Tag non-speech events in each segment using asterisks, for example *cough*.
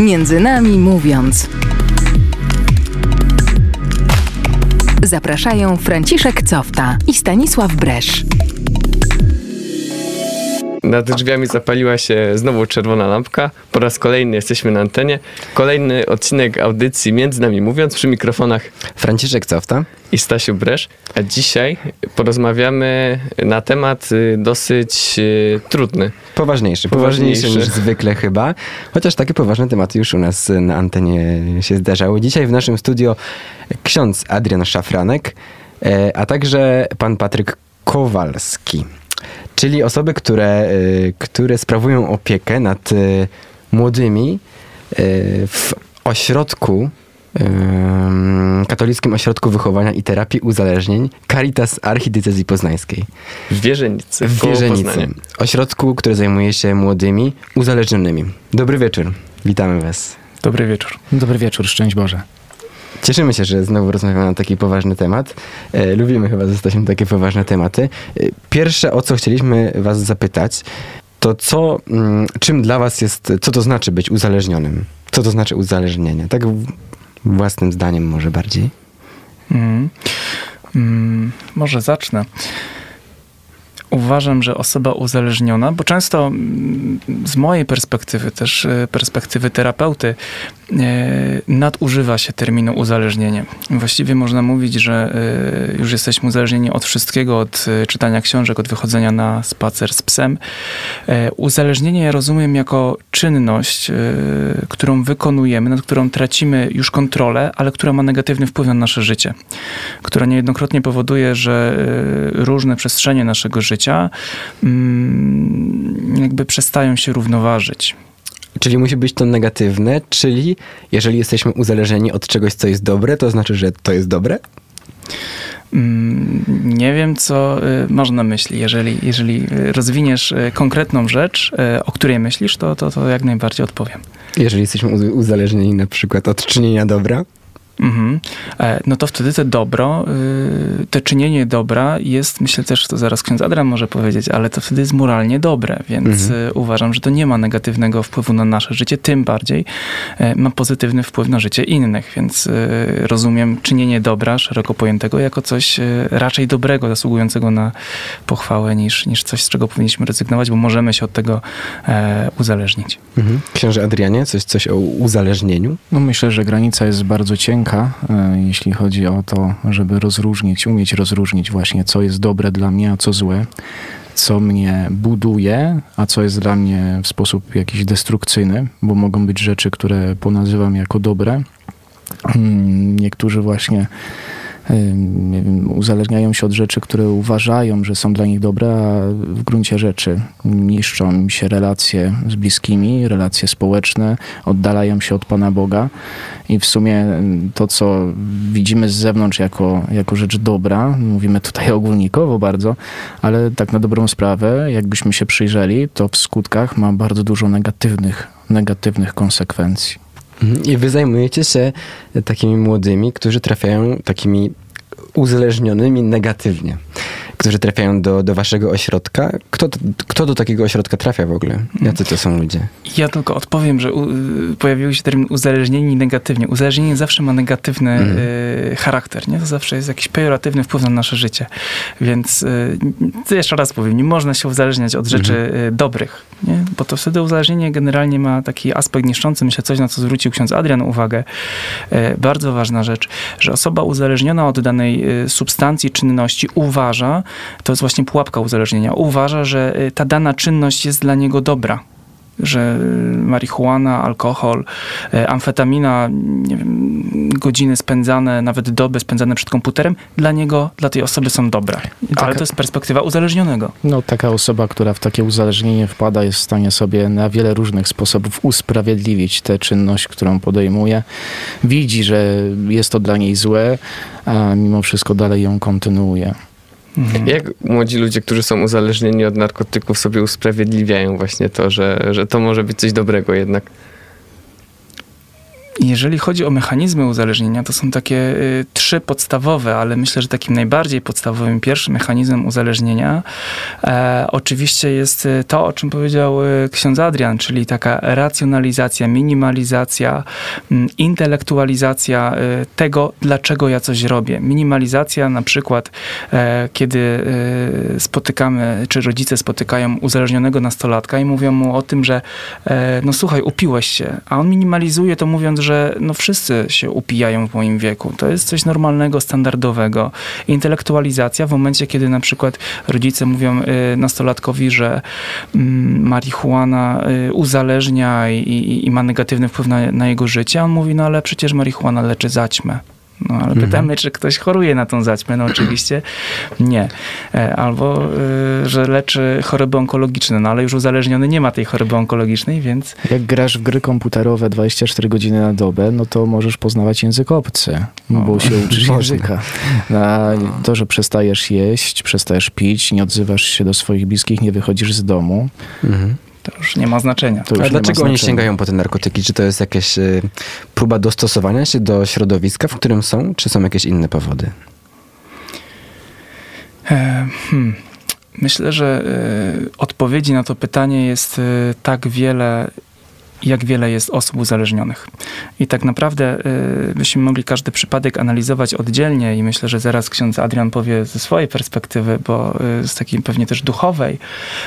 Między nami mówiąc. Zapraszają Franciszek Cofta i Stanisław Bresz. Nad drzwiami zapaliła się znowu czerwona lampka. Po raz kolejny jesteśmy na antenie. Kolejny odcinek audycji Między nami mówiąc przy mikrofonach Franciszek Cofta. i Stasiu Bresz. A dzisiaj porozmawiamy na temat y, dosyć y, trudny. Poważniejszy, Poważniejszy. poważniejszy niż zwykle chyba. Chociaż takie poważne tematy już u nas na antenie się zdarzały. Dzisiaj w naszym studio ksiądz Adrian Szafranek, e, a także pan Patryk Kowalski. Czyli osoby, które, e, które sprawują opiekę nad e, młodymi e, w ośrodku Katolickim Ośrodku Wychowania i Terapii Uzależnień Caritas Archidiecezji Poznańskiej. W Wierzenicy, W Wierzenicy. Ośrodku, który zajmuje się młodymi uzależnionymi. Dobry wieczór. Witamy Was. Dobry wieczór. Dobry wieczór, szczęść Boże. Cieszymy się, że znowu rozmawiamy na taki poważny temat. E, lubimy chyba zostać na takie poważne tematy. E, pierwsze, o co chcieliśmy Was zapytać, to co, mm, czym dla Was jest, co to znaczy być uzależnionym? Co to znaczy uzależnienie? Tak w- własnym zdaniem może bardziej. Mm. Mm, może zacznę. Uważam, że osoba uzależniona, bo często mm, z mojej perspektywy, też e, perspektywy terapeuty, e, nadużywa się terminu uzależnienie. Właściwie można mówić, że e, już jesteśmy uzależnieni od wszystkiego, od czytania książek, od wychodzenia na spacer z psem. E, Uzależnienie rozumiem jako czynność, którą wykonujemy, nad którą tracimy już kontrolę, ale która ma negatywny wpływ na nasze życie. Która niejednokrotnie powoduje, że różne przestrzenie naszego życia mm, jakby przestają się równoważyć. Czyli musi być to negatywne, czyli jeżeli jesteśmy uzależnieni od czegoś, co jest dobre, to znaczy, że to jest dobre? Mm, Nie wiem, co y, masz na myśli. Jeżeli, jeżeli rozwiniesz y, konkretną rzecz, y, o której myślisz, to, to, to jak najbardziej odpowiem. Jeżeli jesteśmy uz- uzależnieni na przykład od czynienia dobra? Mhm. E, No to wtedy to dobro, y, te czynienie dobra jest, myślę też, to zaraz ksiądz Adrian może powiedzieć, ale to wtedy jest moralnie dobre, więc Mhm. y, uważam, że to nie ma negatywnego wpływu na nasze życie, tym bardziej e, ma pozytywny wpływ na życie innych, więc y, rozumiem czynienie dobra, szeroko pojętego, jako coś y, raczej dobrego, zasługującego na pochwałę, niż, niż coś, z czego powinniśmy rezygnować, bo możemy się od tego e, uzależnić. Mhm. Książę Adrianie, coś, coś o uzależnieniu? No myślę, że granica jest bardzo cienka, e, jeśli chodzi o to, żeby rozróżnić, umieć rozróżnić właśnie, co jest dobre dla mnie, a co złe, co mnie buduje, a co jest dla mnie w sposób jakiś destrukcyjny, bo mogą być rzeczy, które ponazywam jako dobre. Mm, Niektórzy właśnie uzależniają się od rzeczy, które uważają, że są dla nich dobre, a w gruncie rzeczy niszczą im się relacje z bliskimi, relacje społeczne, oddalają się od Pana Boga i w sumie to, co widzimy z zewnątrz jako, jako rzecz dobra, mówimy tutaj *laughs* ogólnikowo bardzo, ale tak na dobrą sprawę, jakbyśmy się przyjrzeli, to w skutkach ma bardzo dużo negatywnych, negatywnych konsekwencji. I wy zajmujecie się takimi młodymi, którzy trafiają takimi uzależnionymi negatywnie, którzy trafiają do, do waszego ośrodka. Kto, to- kto do takiego ośrodka trafia w ogóle? Jacy to są ludzie? Ja tylko odpowiem, że u, pojawił się termin uzależnienie negatywnie. Uzależnienie zawsze ma negatywny Mhm. y, charakter, nie? To zawsze jest jakiś pejoratywny wpływ na nasze życie. Więc y, jeszcze raz powiem, nie można się uzależniać od rzeczy y, dobrych, nie? Bo to wtedy uzależnienie generalnie ma taki aspekt niszczący. Myślę, coś, na co zwrócił ksiądz Adrian uwagę. Y, bardzo ważna rzecz, że osoba uzależniona od danej y, substancji, czynności uważa, to jest właśnie pułapka uzależnienia, uważa, że y, ta dana czynność jest dla niego dobra że marihuana, alkohol, e, amfetamina, wiem, godziny spędzane, nawet doby spędzane przed komputerem, dla niego, dla tej osoby są dobre. Ale taka- to jest perspektywa uzależnionego. No, taka osoba, która w takie uzależnienie wpada, jest w stanie sobie na wiele różnych sposobów usprawiedliwić tę czynność, którą podejmuje. Widzi, że jest to dla niej złe, a mimo wszystko dalej ją kontynuuje. Mhm. Jak młodzi ludzie, którzy są uzależnieni od narkotyków, sobie usprawiedliwiają właśnie to, że, że to może być coś dobrego jednak? Jeżeli chodzi o mechanizmy uzależnienia, to są takie y, trzy podstawowe, ale myślę, że takim najbardziej podstawowym, pierwszym mechanizmem uzależnienia e, oczywiście jest y, to, o czym powiedział y, ksiądz Adrian, czyli taka racjonalizacja, minimalizacja, mm, intelektualizacja y, tego, dlaczego ja coś robię. Minimalizacja na przykład, e, kiedy y, spotykamy, czy rodzice spotykają uzależnionego nastolatka i mówią mu o tym, że e, no słuchaj, upiłeś się, a on minimalizuje to mówiąc, że no wszyscy się upijają w moim wieku. To jest coś normalnego, standardowego. Intelektualizacja w momencie, kiedy na przykład rodzice mówią y, nastolatkowi, że mm, marihuana y, uzależnia i, i, i ma negatywny wpływ na, na jego życie, on mówi, no ale przecież marihuana leczy zaćmę. No, ale Mhm. pytamy, czy ktoś choruje na tą zaćmę. No oczywiście nie. E, Albo, y, że leczy choroby onkologiczne, no ale już uzależniony nie ma tej choroby onkologicznej, więc Jak grasz w gry komputerowe 24 godziny na dobę, no to możesz poznawać język obcy, no bo się uczysz *laughs* języka. A to, że przestajesz jeść, przestajesz pić, nie odzywasz się do swoich bliskich, nie wychodzisz z domu, Mhm. To już nie ma znaczenia. to już A nie ma dlaczego oni sięgają po te narkotyki? Czy to jest jakaś y, próba dostosowania się do środowiska, w którym są, czy są jakieś inne powody? E, Hmm. Myślę, że e, odpowiedzi na to pytanie jest e, tak wiele, jak wiele jest osób uzależnionych. I tak naprawdę e, byśmy mogli każdy przypadek analizować oddzielnie i myślę, że zaraz ksiądz Adrian powie ze swojej perspektywy, bo e, z takiej pewnie też duchowej.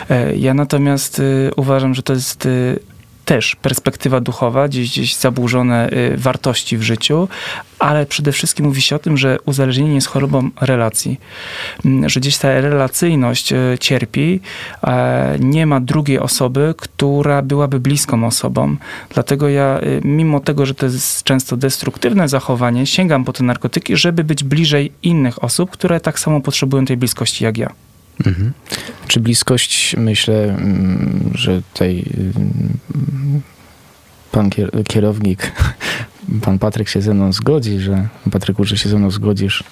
E, Ja natomiast uważam, że to jest też perspektywa duchowa, gdzieś, gdzieś zaburzone y, wartości w życiu, ale przede wszystkim mówi się o tym, że uzależnienie jest chorobą relacji. Mm, Że gdzieś ta relacyjność y, cierpi, nie ma drugiej osoby, która byłaby bliską osobą. Dlatego ja, y, mimo tego, że to jest często destruktywne zachowanie, sięgam po te narkotyki, żeby być bliżej innych osób, które tak samo potrzebują tej bliskości jak ja. Mhm. Czy bliskość, myślę, mm, że tutaj mm, pan kier- kierownik, *laughs* pan Patryk się ze mną zgodzi, że Patryku, że się ze mną zgodzisz.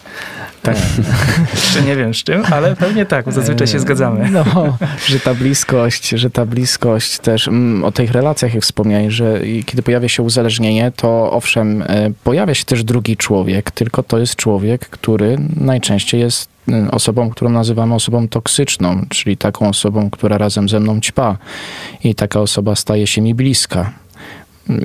Tak. *laughs* Jeszcze nie wiem z czym, ale pewnie tak, zazwyczaj się zgadzamy. No, *laughs* że ta bliskość, że ta bliskość też, mm, o tych relacjach jak wspomniałeś, że kiedy pojawia się uzależnienie, to owszem, e, pojawia się też drugi człowiek, tylko to jest człowiek, który najczęściej jest e, osobą, którą nazywamy osobą toksyczną, czyli taką osobą, która razem ze mną ćpa i taka osoba staje się mi bliska.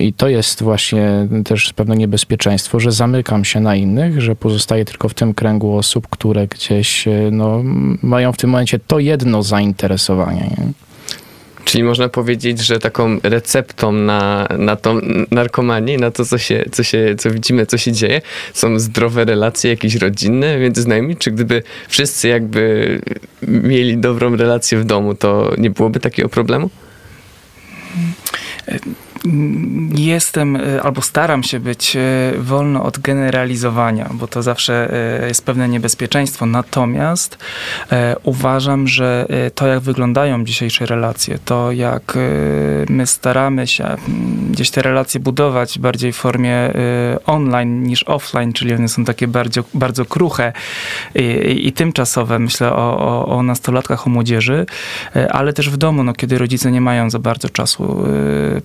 I to jest właśnie też pewne niebezpieczeństwo, że zamykam się na innych, że pozostaję tylko w tym kręgu osób, które gdzieś e, no, mają w tym momencie to jedno zainteresowanie. Nie? Czyli można powiedzieć, że taką receptą na, na tą narkomanię, na to, co, się, co, się, co widzimy, co się dzieje, są zdrowe relacje jakieś rodzinne między znajomymi? Czy gdyby wszyscy jakby mieli dobrą relację w domu, to nie byłoby takiego problemu? Jestem y, albo staram się być y, wolno od generalizowania, bo to zawsze y, jest pewne niebezpieczeństwo. Natomiast e, uważam, że e, to, jak wyglądają dzisiejsze relacje, to jak e, my staramy się mm, gdzieś te relacje budować bardziej w formie e, online niż offline, czyli one są takie bardzo, bardzo kruche i, i, tymczasowe. Myślę o, o, o nastolatkach, o młodzieży, e, ale też w domu, no, kiedy rodzice nie mają za bardzo czasu, e,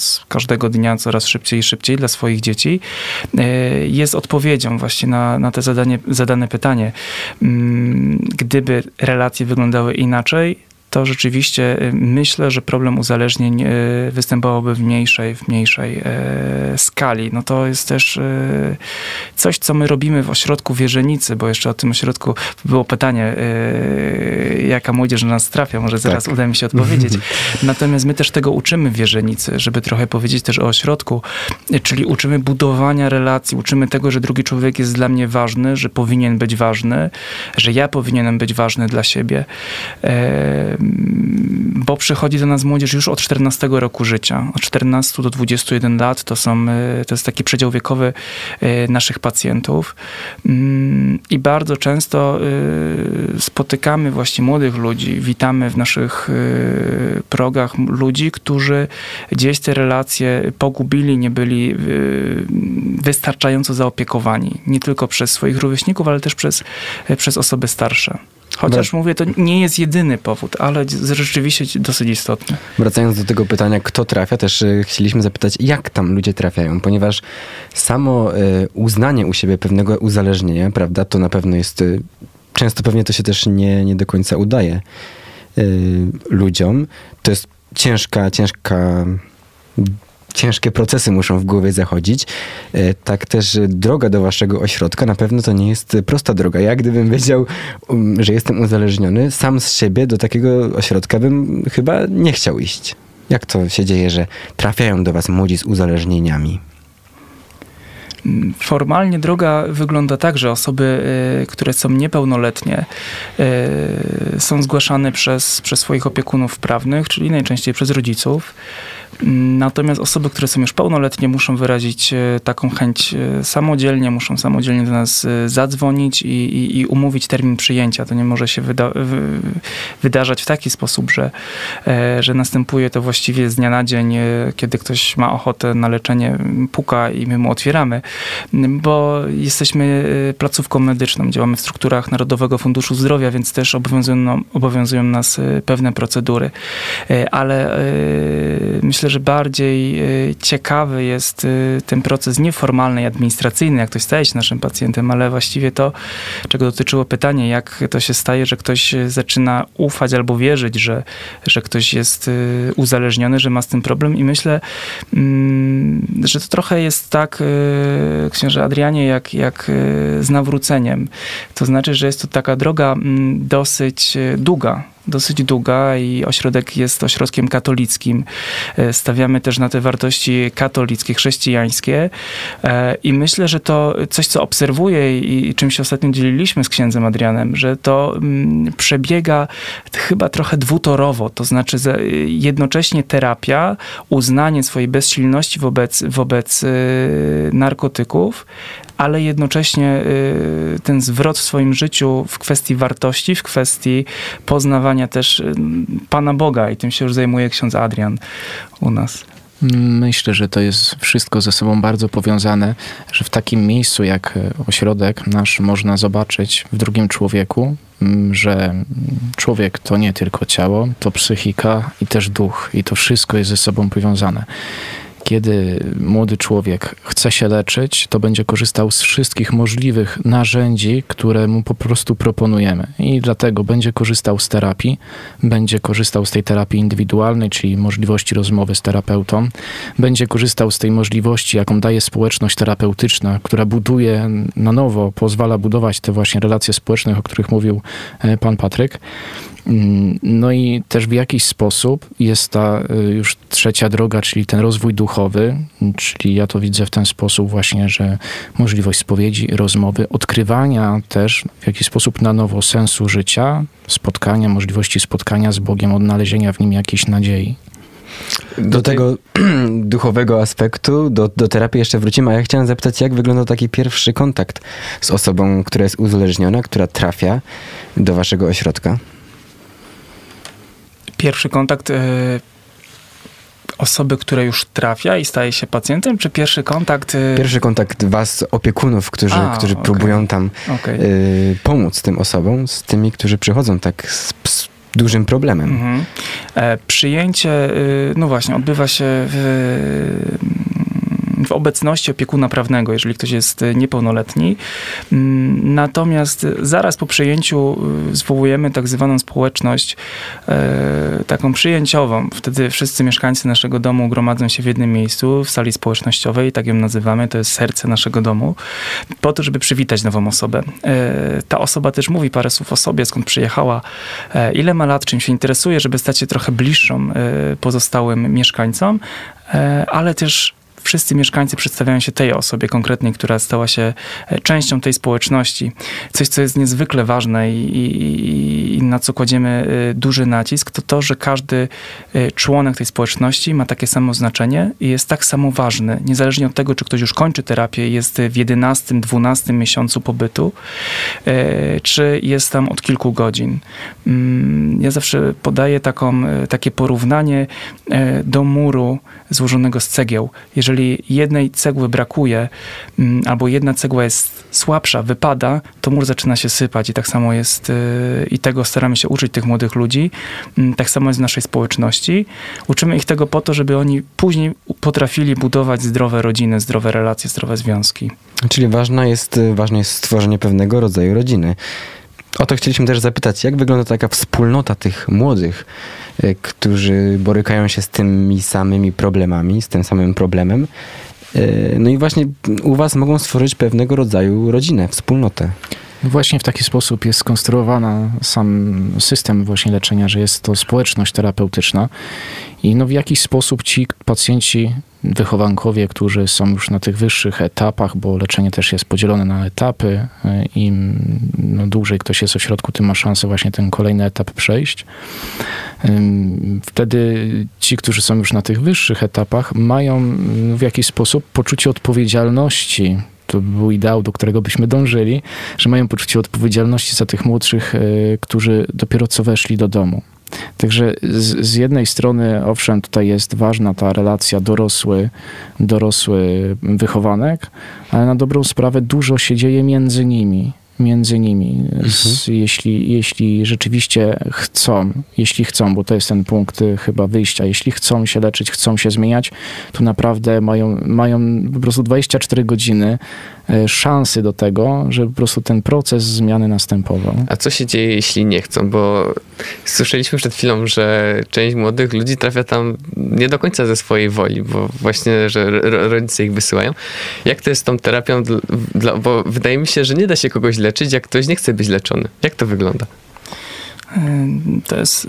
pędząc każdego dnia coraz szybciej i szybciej dla swoich dzieci, e, jest odpowiedzią właśnie na, na te zadanie, zadane pytanie. Mm, Gdyby relacje wyglądały inaczej, to rzeczywiście y, myślę, że problem uzależnień y, występowałby w mniejszej, w mniejszej e, skali. No to jest też e, coś, co my robimy w ośrodku Wierzenicy, bo jeszcze o tym ośrodku było pytanie, e, jaka młodzież na nas trafia, może zaraz uda mi się odpowiedzieć. *laughs* Natomiast my też tego uczymy w Wierzenicy, żeby trochę powiedzieć też o ośrodku, czyli uczymy budowania relacji, uczymy tego, że drugi człowiek jest dla mnie ważny, że powinien być ważny, że ja powinienem być ważny dla siebie. Bo przychodzi do nas młodzież już od 14 roku życia. Od 14 do 21 lat to, są, e, to jest taki przedział wiekowy e, naszych pacjentów. Mm, I bardzo często e, spotykamy właśnie młodych ludzi, witamy w naszych progach ludzi, którzy gdzieś te relacje pogubili, nie byli wystarczająco zaopiekowani. Nie tylko przez swoich rówieśników, ale też przez, przez osoby starsze. Chociaż mówię, to nie jest jedyny powód, ale rzeczywiście dosyć istotny. Wracając do tego pytania, kto trafia, też e, chcieliśmy zapytać, jak tam ludzie trafiają, ponieważ samo e, uznanie u siebie pewnego uzależnienia, prawda, to na pewno jest, e, często pewnie to się też nie, nie do końca udaje ludziom. To jest ciężka, ciężka, ciężkie procesy muszą w głowie zachodzić. E, Tak też droga do waszego ośrodka na pewno to nie jest prosta droga. Ja gdybym wiedział, um, że jestem uzależniony, sam z siebie do takiego ośrodka bym chyba nie chciał iść. Jak to się dzieje, że trafiają do was młodzi z uzależnieniami? Formalnie droga wygląda tak, że osoby, y, które są niepełnoletnie, y, są zgłaszane przez, przez swoich opiekunów prawnych, czyli najczęściej przez rodziców. Natomiast osoby, które są już pełnoletnie, muszą wyrazić e, taką chęć e, samodzielnie, muszą samodzielnie do nas e, zadzwonić i, i, i umówić termin przyjęcia. To nie może się wyda wy wydarzać w taki sposób, że, że następuje to właściwie z dnia na dzień, kiedy ktoś ma ochotę na leczenie, puka i my mu otwieramy, bo jesteśmy placówką medyczną, działamy w strukturach Narodowego Funduszu Zdrowia, więc też obowiązują, obowiązują nas pewne procedury. Ale myślę, że bardziej e, ciekawy jest e, ten proces nieformalny i administracyjny, jak ktoś staje się naszym pacjentem, ale właściwie to, czego dotyczyło pytanie, jak to się staje, że ktoś e, zaczyna ufać albo wierzyć, że, że ktoś jest uzależniony, że ma z tym problem i myślę, mm, że to trochę jest tak, księże Adrianie, jak, jak z nawróceniem. To znaczy, że jest to taka droga mm, dosyć długa, dosyć długa i ośrodek jest ośrodkiem katolickim. E, Stawiamy też na te wartości katolickie, chrześcijańskie E, i myślę, że to coś, co obserwuję i czym się ostatnio dzieliliśmy z księdzem Adrianem, że to mm, przebiega chyba trochę dwutorowo, to znaczy jednocześnie terapia, uznanie swojej bezsilności wobec, wobec e, narkotyków, ale jednocześnie y, ten zwrot w swoim życiu w kwestii wartości, w kwestii poznawania też y, Pana Boga i tym się już zajmuje ksiądz Adrian u nas. Myślę, że to jest wszystko ze sobą bardzo powiązane, że w takim miejscu jak e, ośrodek nasz można zobaczyć w drugim człowieku, m, że mm, człowiek to nie tylko ciało, to psychika i też duch, i to wszystko jest ze sobą powiązane. Kiedy młody człowiek chce się leczyć, to będzie korzystał z wszystkich możliwych narzędzi, które mu po prostu proponujemy. I dlatego będzie korzystał z terapii, będzie korzystał z tej terapii indywidualnej, czyli możliwości rozmowy z terapeutą, będzie korzystał z tej możliwości, jaką daje społeczność terapeutyczna, która buduje na nowo, pozwala budować te właśnie relacje społeczne, o których mówił e, pan Patryk. Mm, No i też w jakiś sposób jest ta y, już trzecia droga, czyli ten rozwój duchowy, czyli ja to widzę w ten sposób właśnie, że możliwość spowiedzi, rozmowy, odkrywania też w jakiś sposób na nowo sensu życia, spotkania, możliwości spotkania z Bogiem, odnalezienia w nim jakiejś nadziei. Do, tej- tego *clears throat* duchowego aspektu, do, do terapii jeszcze wrócimy, a ja chciałem zapytać, jak wygląda taki pierwszy kontakt z osobą, która jest uzależniona, która trafia do waszego ośrodka? Pierwszy kontakt e, osoby, która już trafia i staje się pacjentem, czy pierwszy kontakt... e, Pierwszy kontakt was, opiekunów, którzy, A, którzy okej. próbują tam Okej. y, pomóc tym osobom, z tymi, którzy przychodzą tak z, z dużym problemem. Mhm. E, przyjęcie, y, no właśnie, odbywa się w, w obecności opiekuna prawnego, jeżeli ktoś jest y, niepełnoletni. Mm, Natomiast zaraz po przyjęciu y, zwołujemy tak zwaną społeczność e, taką przyjęciową. Wtedy wszyscy mieszkańcy naszego domu gromadzą się w jednym miejscu, w sali społecznościowej, tak ją nazywamy, to jest serce naszego domu, po to, żeby przywitać nową osobę. Ta osoba też mówi parę słów o sobie, skąd przyjechała, ile ma lat, czym się interesuje, żeby stać się trochę bliższą pozostałym mieszkańcom, ale też wszyscy mieszkańcy przedstawiają się tej osobie konkretnej, która stała się e, częścią tej społeczności. Coś, co jest niezwykle ważne i, i, i na co kładziemy e, duży nacisk, to to, że każdy e, członek tej społeczności ma takie samo znaczenie i jest tak samo ważny, niezależnie od tego, czy ktoś już kończy terapię, jest w 11, 12 miesiącu pobytu, czy jest tam od kilku godzin. Mm, Ja zawsze podaję taką, takie porównanie do muru złożonego z cegieł. Jeżeli jeżeli jednej cegły brakuje, mm, albo jedna cegła jest słabsza, wypada, to mur zaczyna się sypać i tak samo jest, y, i tego staramy się uczyć tych młodych ludzi. Mm, Tak samo jest w naszej społeczności. Uczymy ich tego po to, żeby oni później potrafili budować zdrowe rodziny, zdrowe relacje, zdrowe związki. Czyli ważna jest, ważne jest stworzenie pewnego rodzaju rodziny. O to chcieliśmy też zapytać, jak wygląda taka wspólnota tych młodych, e, którzy borykają się z tymi samymi problemami, z tym samym problemem. E, No i właśnie u was mogą stworzyć pewnego rodzaju rodzinę, wspólnotę. Właśnie w taki sposób jest skonstruowana sam system właśnie leczenia, że jest to społeczność terapeutyczna i no w jakiś sposób ci pacjenci, wychowankowie, którzy są już na tych wyższych etapach, bo leczenie też jest podzielone na etapy, y, im no, dłużej ktoś jest w ośrodku, tym ma szansę właśnie ten kolejny etap przejść. Wtedy ci, którzy są już na tych wyższych etapach, mają mm, w jakiś sposób poczucie odpowiedzialności to był ideał, do którego byśmy dążyli, że mają poczucie odpowiedzialności za tych młodszych, e, którzy dopiero co weszli do domu. Także z, z jednej strony, owszem, tutaj jest ważna ta relacja dorosły, dorosły wychowanek, ale na dobrą sprawę dużo się dzieje między nimi. Między nimi, z, jeśli, jeśli rzeczywiście chcą, jeśli chcą, bo to jest ten punkt y, chyba wyjścia, jeśli chcą się leczyć, chcą się zmieniać, to naprawdę mają, mają po prostu 24 godziny szansy do tego, żeby po prostu ten proces zmiany następował. A co się dzieje, jeśli nie chcą? Bo słyszeliśmy przed chwilą, że część młodych ludzi trafia tam nie do końca ze swojej woli, bo właśnie, że ro- rodzice ich wysyłają. Jak to jest z tą terapią? Bo wydaje mi się, że nie da się kogoś leczyć, jak ktoś nie chce być leczony. Jak to wygląda? To jest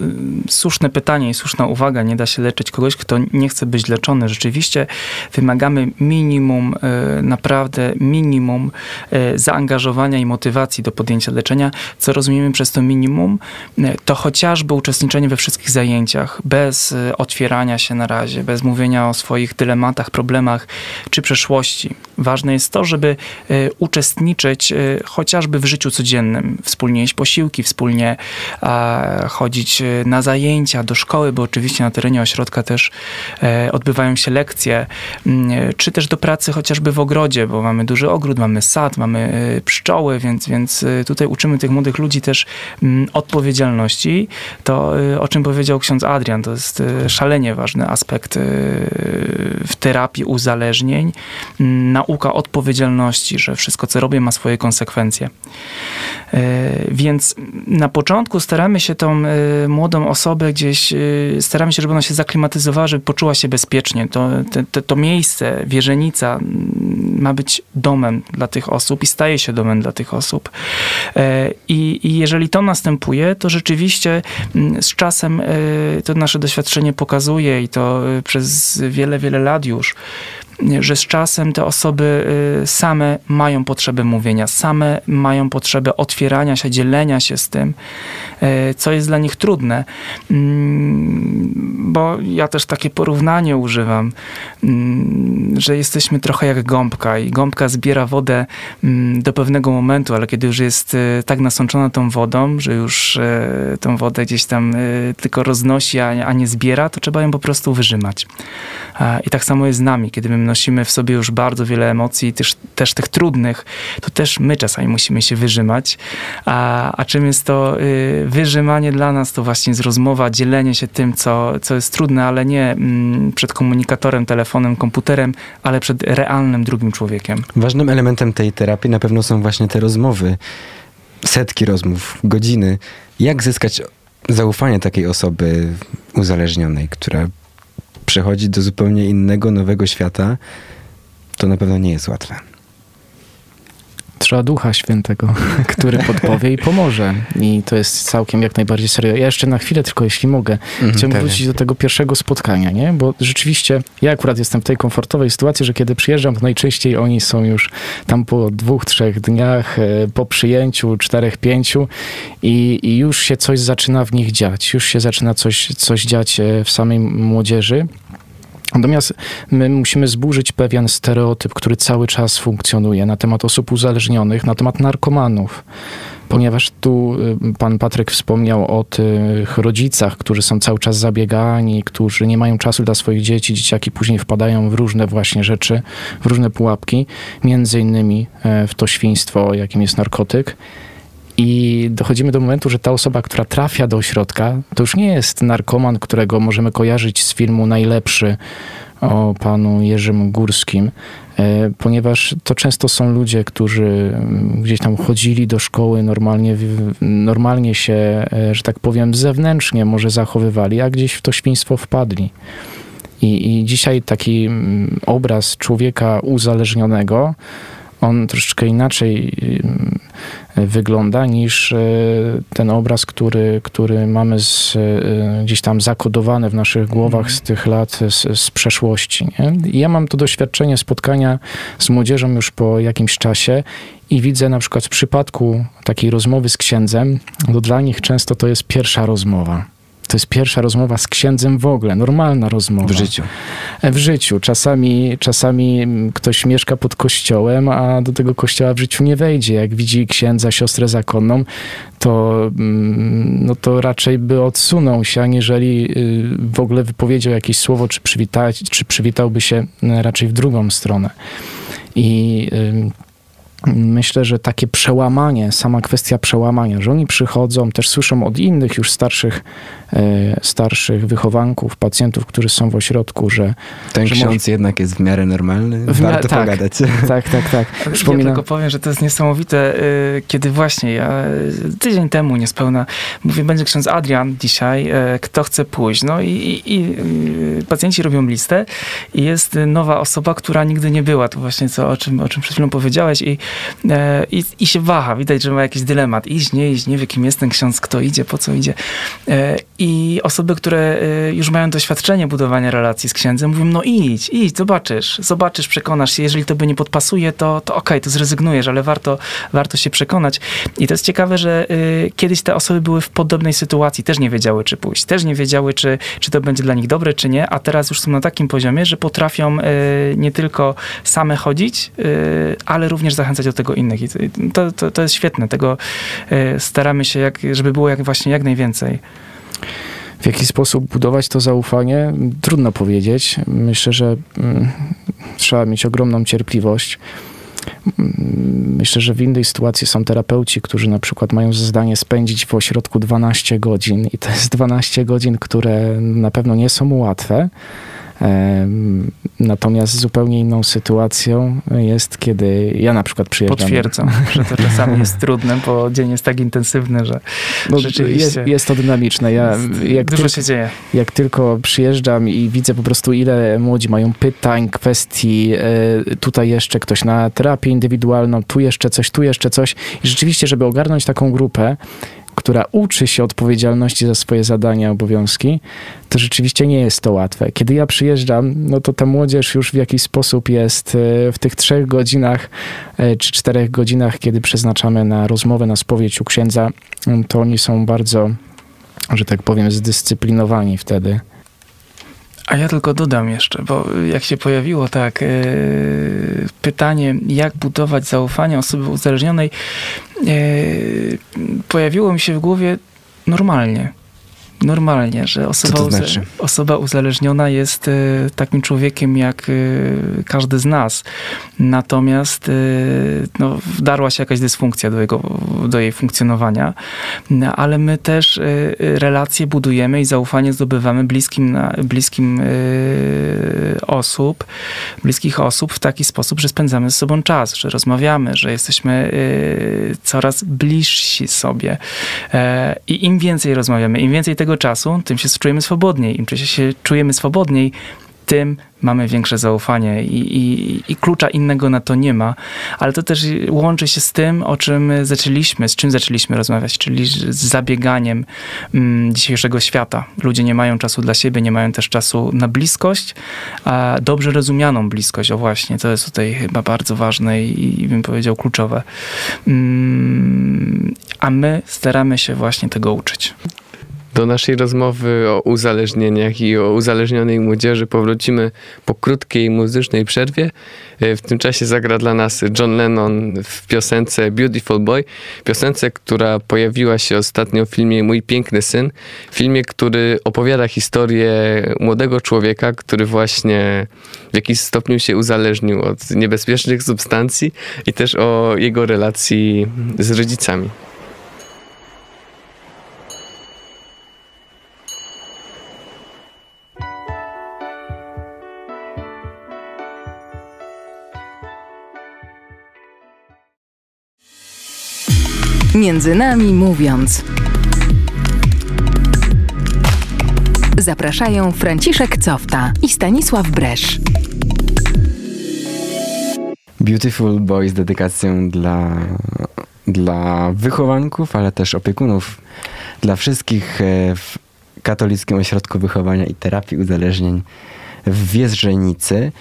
słuszne pytanie i słuszna uwaga. Nie da się leczyć kogoś, kto nie chce być leczony. Rzeczywiście wymagamy minimum, y, naprawdę minimum y, zaangażowania i motywacji do podjęcia leczenia. Co rozumiemy przez to minimum? Y, To chociażby uczestniczenie we wszystkich zajęciach, bez otwierania się na razie, bez mówienia o swoich dylematach, problemach czy przeszłości. Ważne jest to, żeby uczestniczyć chociażby w życiu codziennym, wspólnie jeść posiłki, wspólnie chodzić y, na zajęcia, do szkoły, bo oczywiście na terenie ośrodka też e, odbywają się lekcje, mm, czy też do pracy chociażby w ogrodzie, bo mamy duży ogród, mamy sad, mamy pszczoły, więc, więc tutaj uczymy tych młodych ludzi też mm, odpowiedzialności. To, o czym powiedział ksiądz Adrian, to jest szalenie ważny aspekt w terapii uzależnień. Mm, Nauka odpowiedzialności, że wszystko, co robię, ma swoje konsekwencje. E, Więc na początku staramy się tą e, młodą osobę gdzieś, e, staramy się, żeby ona się zaklimatyzowała, żeby poczuła się bezpiecznie. To, te- te, to miejsce, wierzenica mm, ma być domem dla tych osób i staje się domem dla tych osób. E, I, i jeżeli to następuje, to rzeczywiście z czasem e, to nasze doświadczenie pokazuje i to e, przez wiele, wiele lat już, że z czasem te osoby y, same mają potrzebę mówienia, same mają potrzebę otwierania się, dzielenia się z tym, y, co jest dla nich trudne. Mm, Bo ja też takie porównanie używam, mm, że jesteśmy trochę jak gąbka i gąbka zbiera wodę mm, do pewnego momentu, ale kiedy już jest y, tak nasączona tą wodą, że już tą wodę gdzieś tam tylko roznosi, a nie zbiera, to trzeba ją po prostu wyrzymać. I tak samo jest z nami, kiedy my nosimy w sobie już bardzo wiele emocji, też, też tych trudnych, to też my czasami musimy się wyrzymać. A, a czym jest to y, wyrzymanie dla nas? To właśnie jest rozmowa, dzielenie się tym, co, co jest trudne, ale nie mm, przed komunikatorem, telefonem, komputerem, ale przed realnym drugim człowiekiem. Ważnym elementem tej terapii na pewno są właśnie te rozmowy, setki rozmów, godziny. Jak zyskać zaufanie takiej osoby uzależnionej, która przechodzi do zupełnie innego, nowego świata? To na pewno nie jest łatwe. Trzeba Ducha Świętego, *laughs* który podpowie i pomoże. I to jest całkiem jak najbardziej serio. Ja jeszcze na chwilę tylko, jeśli mogę, Mhm, chciałbym pewnie. wrócić do tego pierwszego spotkania, nie? Bo rzeczywiście ja akurat jestem w tej komfortowej sytuacji, że kiedy przyjeżdżam, to najczęściej oni są już tam po dwóch, trzech dniach, e, po przyjęciu, czterech, pięciu i, i już się coś zaczyna w nich dziać. Już się zaczyna coś, coś dziać e, w samej młodzieży. Natomiast my musimy zburzyć pewien stereotyp, który cały czas funkcjonuje na temat osób uzależnionych, na temat narkomanów. Ponieważ tu y, pan Patryk wspomniał o tych rodzicach, którzy są cały czas zabiegani, którzy nie mają czasu dla swoich dzieci, dzieciaki później wpadają w różne właśnie rzeczy, w różne pułapki, między innymi e, w to świństwo, jakim jest narkotyk. I dochodzimy do momentu, że ta osoba, która trafia do ośrodka, to już nie jest narkoman, którego możemy kojarzyć z filmu Najlepszy o panu Jerzym Górskim, e, ponieważ to często są ludzie, którzy mm, gdzieś tam chodzili do szkoły, normalnie, normalnie się, e, że tak powiem, zewnętrznie może zachowywali, a gdzieś w to świństwo wpadli. I, I dzisiaj taki mm, obraz człowieka uzależnionego, on troszeczkę inaczej ym, wygląda niż e, ten obraz, który, który mamy z, e, gdzieś tam zakodowany w naszych głowach z tych lat, z, z przeszłości. Nie? I ja mam to doświadczenie spotkania z młodzieżą już po jakimś czasie i widzę na przykład w przypadku takiej rozmowy z księdzem, to dla nich często to jest pierwsza rozmowa. To jest pierwsza rozmowa z księdzem w ogóle, normalna rozmowa. W życiu. W życiu. Czasami, czasami ktoś mieszka pod kościołem, a do tego kościoła w życiu nie wejdzie. Jak widzi księdza, siostrę zakonną, to, mm, no to raczej by odsunął się, aniżeli y, w ogóle wypowiedział jakieś słowo, czy, przywitać, czy przywitałby się y, raczej w drugą stronę. I Myślę, że takie przełamanie, sama kwestia przełamania, że oni przychodzą, też słyszą od innych już starszych, e, starszych wychowanków, pacjentów, którzy są w ośrodku, że Ten Że ksiądz jednak jest w miarę normalny. W miarę- Warto tak. pogadać. *laughs* tak, tak, tak. Ja Przypominam, tylko powiem, że to jest niesamowite, y, kiedy właśnie ja tydzień temu niespełna mówię, będzie ksiądz Adrian dzisiaj, y, kto chce pójść. No i, i, i y, pacjenci robią listę i jest nowa osoba, która nigdy nie była. To właśnie co, o czym, o czym przed chwilą powiedziałeś i, i, i się waha. Widać, że ma jakiś dylemat. Iść, nie iść, nie wie kim jest ten ksiądz, kto idzie, po co idzie. E, I osoby, które y, już mają doświadczenie budowania relacji z księdzem, mówią, no idź, idź, zobaczysz, zobaczysz, przekonasz się. Jeżeli tobie nie podpasuje, to, to okej, to zrezygnujesz, ale warto, warto się przekonać. I to jest ciekawe, że y, kiedyś te osoby były w podobnej sytuacji, też nie wiedziały, czy pójść, też nie wiedziały, czy, czy to będzie dla nich dobre, czy nie, a teraz już są na takim poziomie, że potrafią y, nie tylko same chodzić, y, ale również zachęcać do tego innych. I to, to, to jest świetne. Tego y, staramy się, jak, żeby było jak właśnie jak najwięcej. w jaki sposób budować to zaufanie, trudno powiedzieć. Myślę, że mm, trzeba mieć ogromną cierpliwość. Mm, Myślę, że w innej sytuacji są terapeuci, którzy na przykład mają za zadanie spędzić w ośrodku 12 godzin i to jest 12 godzin, które na pewno nie są łatwe. Natomiast zupełnie inną sytuacją jest, kiedy ja na przykład przyjeżdżam. Potwierdzam, *laughs* że to czasami jest trudne, bo dzień jest tak intensywny, że No, rzeczywiście jest, jest to dynamiczne. Ja, jak dużo tylko, się dzieje. jak tylko przyjeżdżam i widzę po prostu, ile młodzi mają pytań, kwestii, e, tutaj jeszcze ktoś na terapię indywidualną, tu jeszcze coś, tu jeszcze coś. I rzeczywiście, żeby ogarnąć taką grupę, która uczy się odpowiedzialności za swoje zadania, obowiązki, to rzeczywiście nie jest to łatwe. Kiedy ja przyjeżdżam, no to ta młodzież już w jakiś sposób jest e, w tych trzech godzinach e, czy czterech godzinach, kiedy przeznaczamy na rozmowę, na spowiedź u księdza, to oni są bardzo, że tak powiem, zdyscyplinowani wtedy. A ja tylko dodam jeszcze, bo jak się pojawiło tak e, pytanie, jak budować zaufanie osoby uzależnionej, e, pojawiło mi się w głowie normalnie. Normalnie, że osoba, to znaczy? osoba uzależniona jest e, takim człowiekiem jak e, każdy z nas. Natomiast e, no, wdarła się jakaś dysfunkcja do, jego, do jej funkcjonowania, no, ale my też relacje budujemy i zaufanie zdobywamy bliskim, na, bliskim osób, bliskich osób w taki sposób, że spędzamy z sobą czas, że rozmawiamy, że jesteśmy coraz bliżsi sobie. E, I im więcej rozmawiamy, im więcej tego czasu, tym się czujemy swobodniej. Im się czujemy swobodniej, tym mamy większe zaufanie i, i, i klucza innego na to nie ma. Ale to też łączy się z tym, o czym zaczęliśmy, z czym zaczęliśmy rozmawiać, czyli z zabieganiem mm, dzisiejszego świata. Ludzie nie mają czasu dla siebie, nie mają też czasu na bliskość, a dobrze rozumianą bliskość, o właśnie, to jest tutaj chyba bardzo ważne i, i bym powiedział kluczowe. Mm, a my staramy się właśnie tego uczyć. Do naszej rozmowy o uzależnieniach i o uzależnionej młodzieży powrócimy po krótkiej muzycznej przerwie. E, w tym czasie zagra dla nas John Lennon w piosence Beautiful Boy, piosence, która pojawiła się ostatnio w filmie Mój piękny syn, filmie, który opowiada historię młodego człowieka, który właśnie w jakiś stopniu się uzależnił od niebezpiecznych substancji i też o jego relacji z rodzicami. Między nami mówiąc. Zapraszają Franciszek Cofta i Stanisław Bresz. Beautiful Boy z dedykacją dla, dla wychowanków, ale też opiekunów, dla wszystkich e, w Katolickim Ośrodku Wychowania i Terapii Uzależnień w Wierzenicy,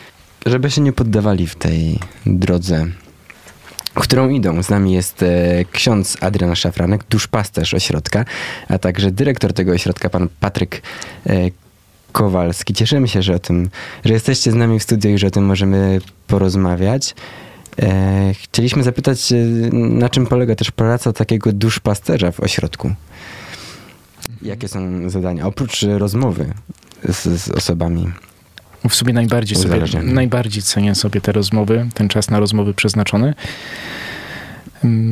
żeby się nie poddawali w tej drodze którą idą. Z nami jest e, ksiądz Adrian Szafranek, duszpasterz ośrodka, a także dyrektor tego ośrodka, pan Patryk e, Kowalski. Cieszymy się, że o tym, że jesteście z nami w studio i że o tym możemy porozmawiać. E, chcieliśmy zapytać, na czym polega też praca takiego duszpasterza w ośrodku? Jakie są zadania? Oprócz rozmowy z, z osobami w sumie najbardziej sobie, najbardziej cenię sobie te rozmowy, ten czas na rozmowy przeznaczony.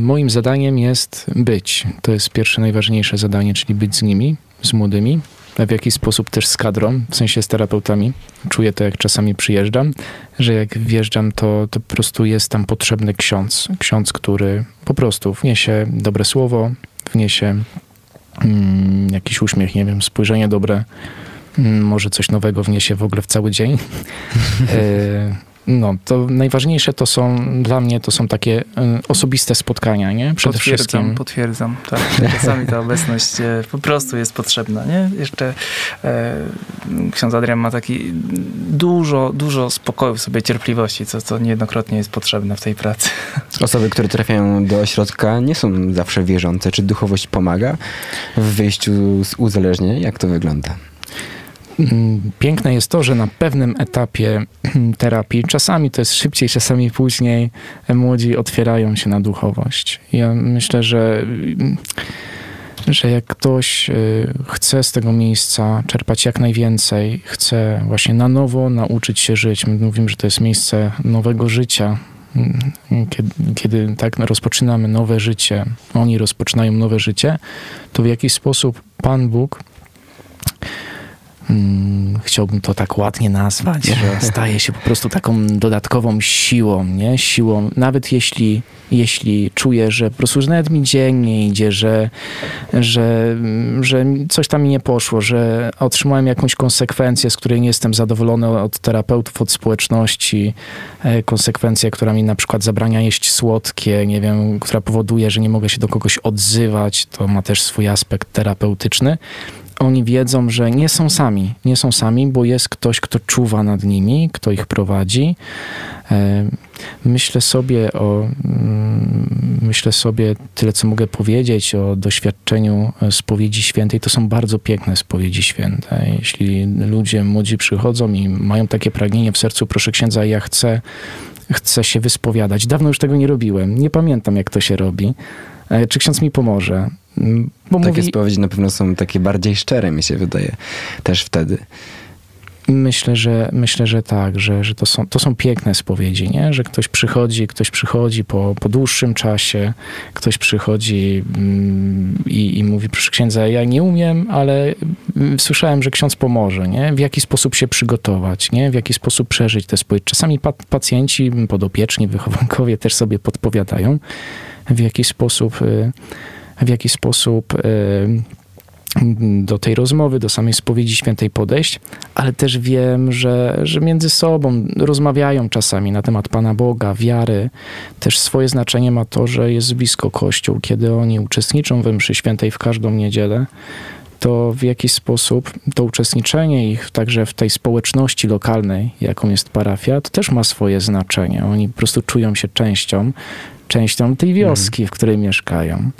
Moim zadaniem jest być. To jest pierwsze, najważniejsze zadanie, czyli być z nimi, z młodymi, a w jakiś sposób też z kadrą, w sensie z terapeutami. Czuję to, jak czasami przyjeżdżam, że jak wjeżdżam, to, to po prostu jest tam potrzebny ksiądz. Ksiądz, który po prostu wniesie dobre słowo, wniesie mm, jakiś uśmiech, nie wiem, spojrzenie dobre, może coś nowego wniesie w ogóle w cały dzień. *laughs* E, no, to najważniejsze to są dla mnie to są takie e, osobiste spotkania, nie? Przede potwierdzam, wszystkim. Potwierdzam, tak. *laughs* Czasami ta obecność e, po prostu jest potrzebna, nie? Jeszcze e, ksiądz Adrian ma taki dużo, dużo spokoju w sobie, cierpliwości, co, co niejednokrotnie jest potrzebne w tej pracy. *laughs* Osoby, które trafiają do ośrodka nie są zawsze wierzące. Czy duchowość pomaga w wyjściu z uzależnienia? Jak to wygląda? Mm, piękne jest to, że na pewnym etapie *clears throat* terapii, czasami to jest szybciej, czasami później, młodzi otwierają się na duchowość. Ja myślę, że, że jak ktoś y, chce z tego miejsca czerpać jak najwięcej, chce właśnie na nowo nauczyć się żyć, my mówimy, że to jest miejsce nowego życia, kiedy, kiedy tak rozpoczynamy nowe życie, oni rozpoczynają nowe życie, to w jakiś sposób Pan Bóg Hmm, chciałbym to tak ładnie nazwać, że staje się po prostu taką dodatkową siłą, nie? Siłą, nawet jeśli, jeśli czuję, że po prostu, że nawet mi dzień nie idzie, że, że, że coś tam mi nie poszło, że otrzymałem jakąś konsekwencję, z której nie jestem zadowolony od terapeutów, od społeczności, e, konsekwencję, która mi na przykład zabrania jeść słodkie, nie wiem, która powoduje, że nie mogę się do kogoś odzywać, to ma też swój aspekt terapeutyczny oni wiedzą, że nie są sami, nie są sami, bo jest ktoś, kto czuwa nad nimi, kto ich prowadzi. E, myślę sobie o, mm, myślę sobie tyle, co mogę powiedzieć o doświadczeniu spowiedzi świętej. To są bardzo piękne spowiedzi święte. Jeśli ludzie młodzi przychodzą i mają takie pragnienie w sercu, proszę księdza, ja chcę, chcę się wyspowiadać. Dawno już tego nie robiłem. Nie pamiętam, jak to się robi. E, czy ksiądz mi pomoże? Bo takie mówi... spowiedzi na pewno są takie bardziej szczere, mi się wydaje, też wtedy. Myślę, że myślę, że tak, że, że to, są, to są piękne spowiedzi, nie? że ktoś przychodzi, ktoś przychodzi po, po dłuższym czasie, ktoś przychodzi mm, i, i mówi, proszę księdza, ja nie umiem, ale mm, słyszałem, że ksiądz pomoże, nie? W jaki sposób się przygotować, nie? W jaki sposób przeżyć te spowiedzi. Czasami pa, pacjenci, podopieczni, wychowankowie też sobie podpowiadają, w jaki sposób y, w jaki sposób e, do tej rozmowy, do samej spowiedzi świętej podejść, ale też wiem, że, że między sobą rozmawiają czasami na temat Pana Boga, wiary. Też swoje znaczenie ma to, że jest blisko Kościół, kiedy oni uczestniczą we mszy świętej w każdą niedzielę to w jakiś sposób to uczestniczenie ich także w tej społeczności lokalnej, jaką jest parafia, to też ma swoje znaczenie. Oni po prostu czują się częścią, częścią tej wioski, w której mieszkają.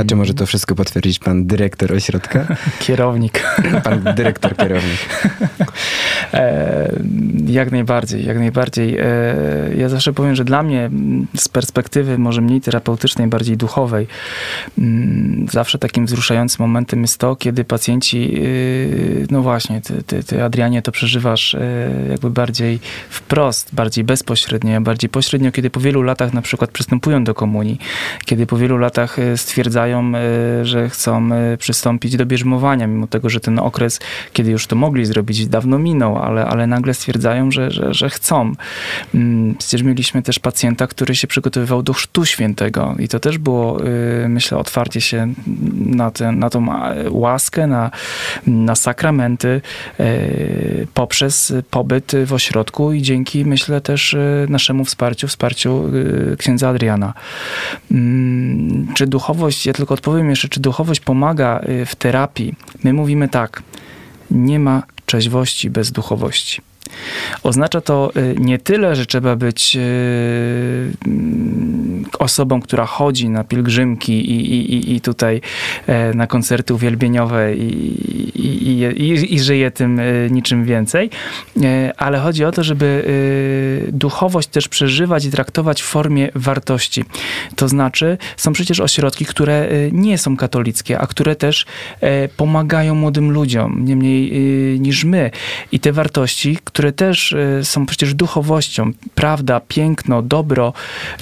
A czy może to wszystko potwierdzić pan dyrektor ośrodka? *laughs* Kierownik. *laughs* Pan dyrektor kierownik. *laughs* E, jak najbardziej, jak najbardziej. E, ja zawsze powiem, że dla mnie z perspektywy może mniej terapeutycznej, bardziej duchowej, zawsze takim wzruszającym momentem jest to, kiedy pacjenci, y, no właśnie, ty, ty, ty Adrianie to przeżywasz e, jakby bardziej wprost, bardziej bezpośrednio, bardziej pośrednio, kiedy po wielu latach na przykład przystępują do komunii, kiedy po wielu latach e, stwierdzają, e, że chcą e, przystąpić do bierzmowania, mimo tego, że ten okres, kiedy już to mogli zrobić, dawno minął, ale, ale nagle stwierdzają, że, że, że chcą. Mm, Przecież mieliśmy też pacjenta, który się przygotowywał do chrztu świętego i to też było, y, myślę, otwarcie się na, tę na tą e, łaskę, na, na sakramenty poprzez pobyt w ośrodku i dzięki, myślę, też naszemu wsparciu, wsparciu księdza Adriana. Mm, Czy duchowość, ja tylko odpowiem jeszcze, czy duchowość pomaga y, w terapii? My mówimy tak, nie ma trzeźwości bez duchowości. Oznacza to y, nie tyle, że trzeba być y, mm, osobą, która chodzi na pielgrzymki i, i, i- tutaj e, na koncerty uwielbieniowe i, i, żyje tym y, niczym więcej, E, ale chodzi o to, żeby duchowość też przeżywać i traktować w formie wartości. To znaczy, są przecież ośrodki, które nie są katolickie, a które też e, pomagają młodym ludziom, nie mniej niż my. I te wartości, które też y, są przecież duchowością, prawda, piękno, dobro,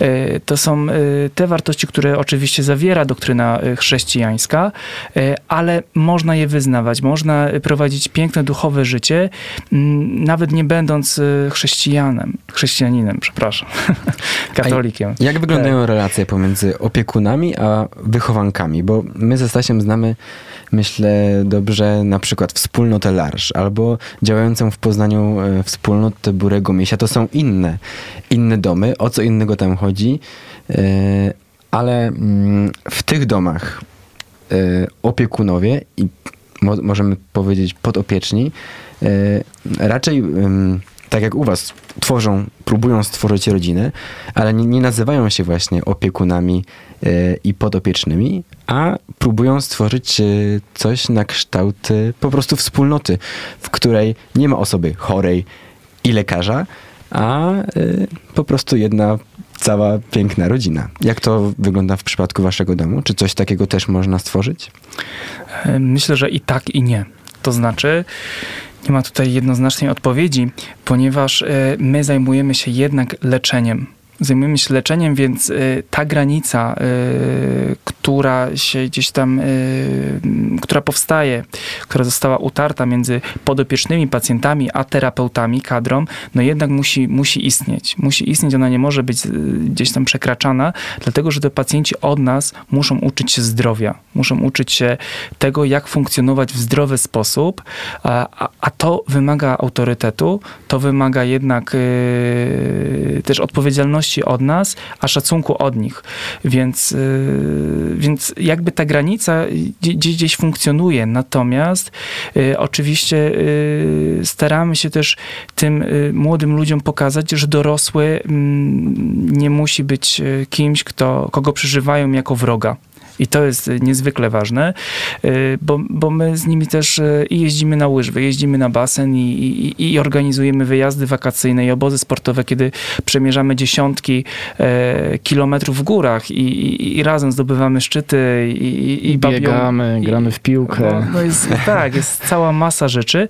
y, to są y, te wartości, które oczywiście zawiera doktryna chrześcijańska, ale można je wyznawać, można prowadzić piękne duchowe życie, mm, nawet nie będąc chrześcijanem, chrześcijaninem, przepraszam, *laughs* katolikiem. Jak wyglądają relacje pomiędzy opiekunami a wychowankami? Bo my ze Stasiem znamy, myślę, dobrze na przykład wspólnotę Larsz albo działającą w Poznaniu wspólnotę Burego Miesia. To są inne, inne domy. O co innego tam chodzi? E, Ale mm, w tych domach e, opiekunowie i mo- możemy powiedzieć podopieczni e, raczej tak jak u was tworzą, próbują stworzyć rodzinę, ale nie, nie nazywają się właśnie opiekunami e, i podopiecznymi, a próbują stworzyć e, coś na kształt e, po prostu wspólnoty, w której nie ma osoby chorej i lekarza, a e, po prostu jedna cała piękna rodzina. Jak to wygląda w przypadku waszego domu? Czy coś takiego też można stworzyć? E, Myślę, że i tak, i nie. To znaczy, nie ma tutaj jednoznacznej odpowiedzi, ponieważ e, my zajmujemy się jednak leczeniem. Zajmujemy się leczeniem, więc e, ta granica, e, która się gdzieś tam, m, która powstaje, która została utarta między podopiecznymi pacjentami a terapeutami, kadrą, no jednak musi, musi istnieć. Musi istnieć, ona nie może być gdzieś tam przekraczana, dlatego że te pacjenci od nas muszą uczyć się zdrowia, muszą uczyć się tego, jak funkcjonować w zdrowy sposób, a, a, to wymaga autorytetu, to wymaga jednak e, też odpowiedzialności od nas, a szacunku od nich. Więc, e, więc jakby ta granica gdzieś, gdzieś funkcjonuje, natomiast e, oczywiście e, staramy się też tym młodym ludziom pokazać, że dorosły mm, nie musi być kimś, kto, kogo przeżywają jako wroga. I to jest niezwykle ważne, y, bo, bo my z nimi też y, i jeździmy na łyżwy, jeździmy na basen i, i, i organizujemy wyjazdy wakacyjne i obozy sportowe, kiedy przemierzamy dziesiątki e, kilometrów w górach i, i, i razem zdobywamy szczyty i, i, biegamy, gramy w piłkę. no, no jest, tak, jest cała masa rzeczy.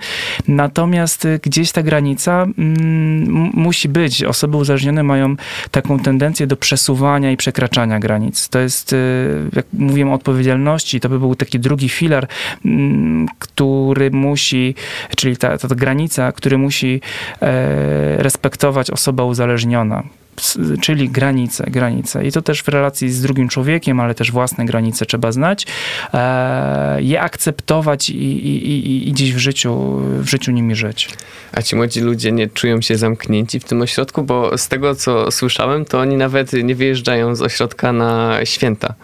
Natomiast y, gdzieś ta granica mm, musi być. Osoby uzależnione mają taką tendencję do przesuwania i przekraczania granic. To jest, y, mówiłem o odpowiedzialności, to by był taki drugi filar, mm, który musi, czyli ta, ta, granica, który musi e, respektować osoba uzależniona. Czyli granice, granice. I to też w relacji z drugim człowiekiem, ale też własne granice trzeba znać, e, je akceptować i, i, i, i gdzieś w życiu, w życiu nimi żyć. A ci młodzi ludzie nie czują się zamknięci w tym ośrodku, bo z tego co słyszałem, to oni nawet nie wyjeżdżają z ośrodka na święta.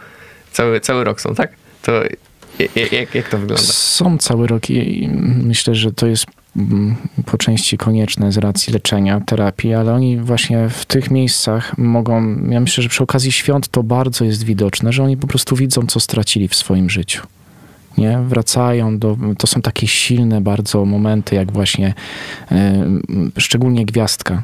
Cały, cały rok są, tak? To jak, jak, to wygląda? Są cały rok i myślę, że to jest mm, po części konieczne z racji leczenia, terapii, ale oni właśnie w tych miejscach mogą, ja myślę, że przy okazji świąt to bardzo jest widoczne, że oni po prostu widzą, co stracili w swoim życiu. Nie? Wracają do, to są takie silne bardzo momenty, jak właśnie e, szczególnie gwiazdka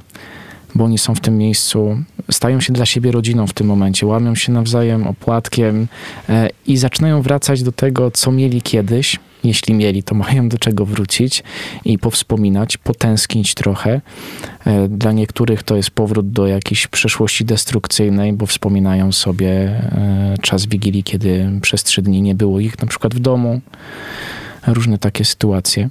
bo oni są w tym miejscu, stają się dla siebie rodziną w tym momencie, łamią się nawzajem opłatkiem e, i zaczynają wracać do tego, co mieli kiedyś. Jeśli mieli, to mają do czego wrócić i powspominać, potęsknić trochę. E, dla niektórych to jest powrót do jakiejś przeszłości destrukcyjnej, bo wspominają sobie e, czas Wigilii, kiedy przez trzy dni nie było ich na przykład w domu. Różne takie sytuacje.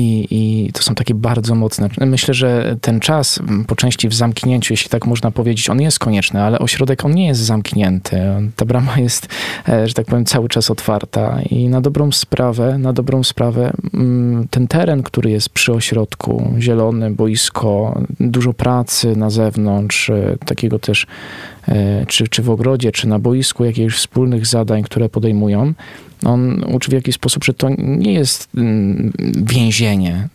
I, I to są takie bardzo mocne. Myślę, że ten czas po części w zamknięciu, jeśli tak można powiedzieć, on jest konieczny, ale ośrodek on nie jest zamknięty. Ta brama jest, e, że tak powiem, cały czas otwarta i na dobrą sprawę, na dobrą sprawę mm, ten teren, który jest przy ośrodku, zielony, boisko, dużo pracy na zewnątrz, e, takiego też czy, czy w ogrodzie, czy na boisku, jakichś wspólnych zadań, które podejmują, on uczy w jakiś sposób, że to nie jest mm, więzienie.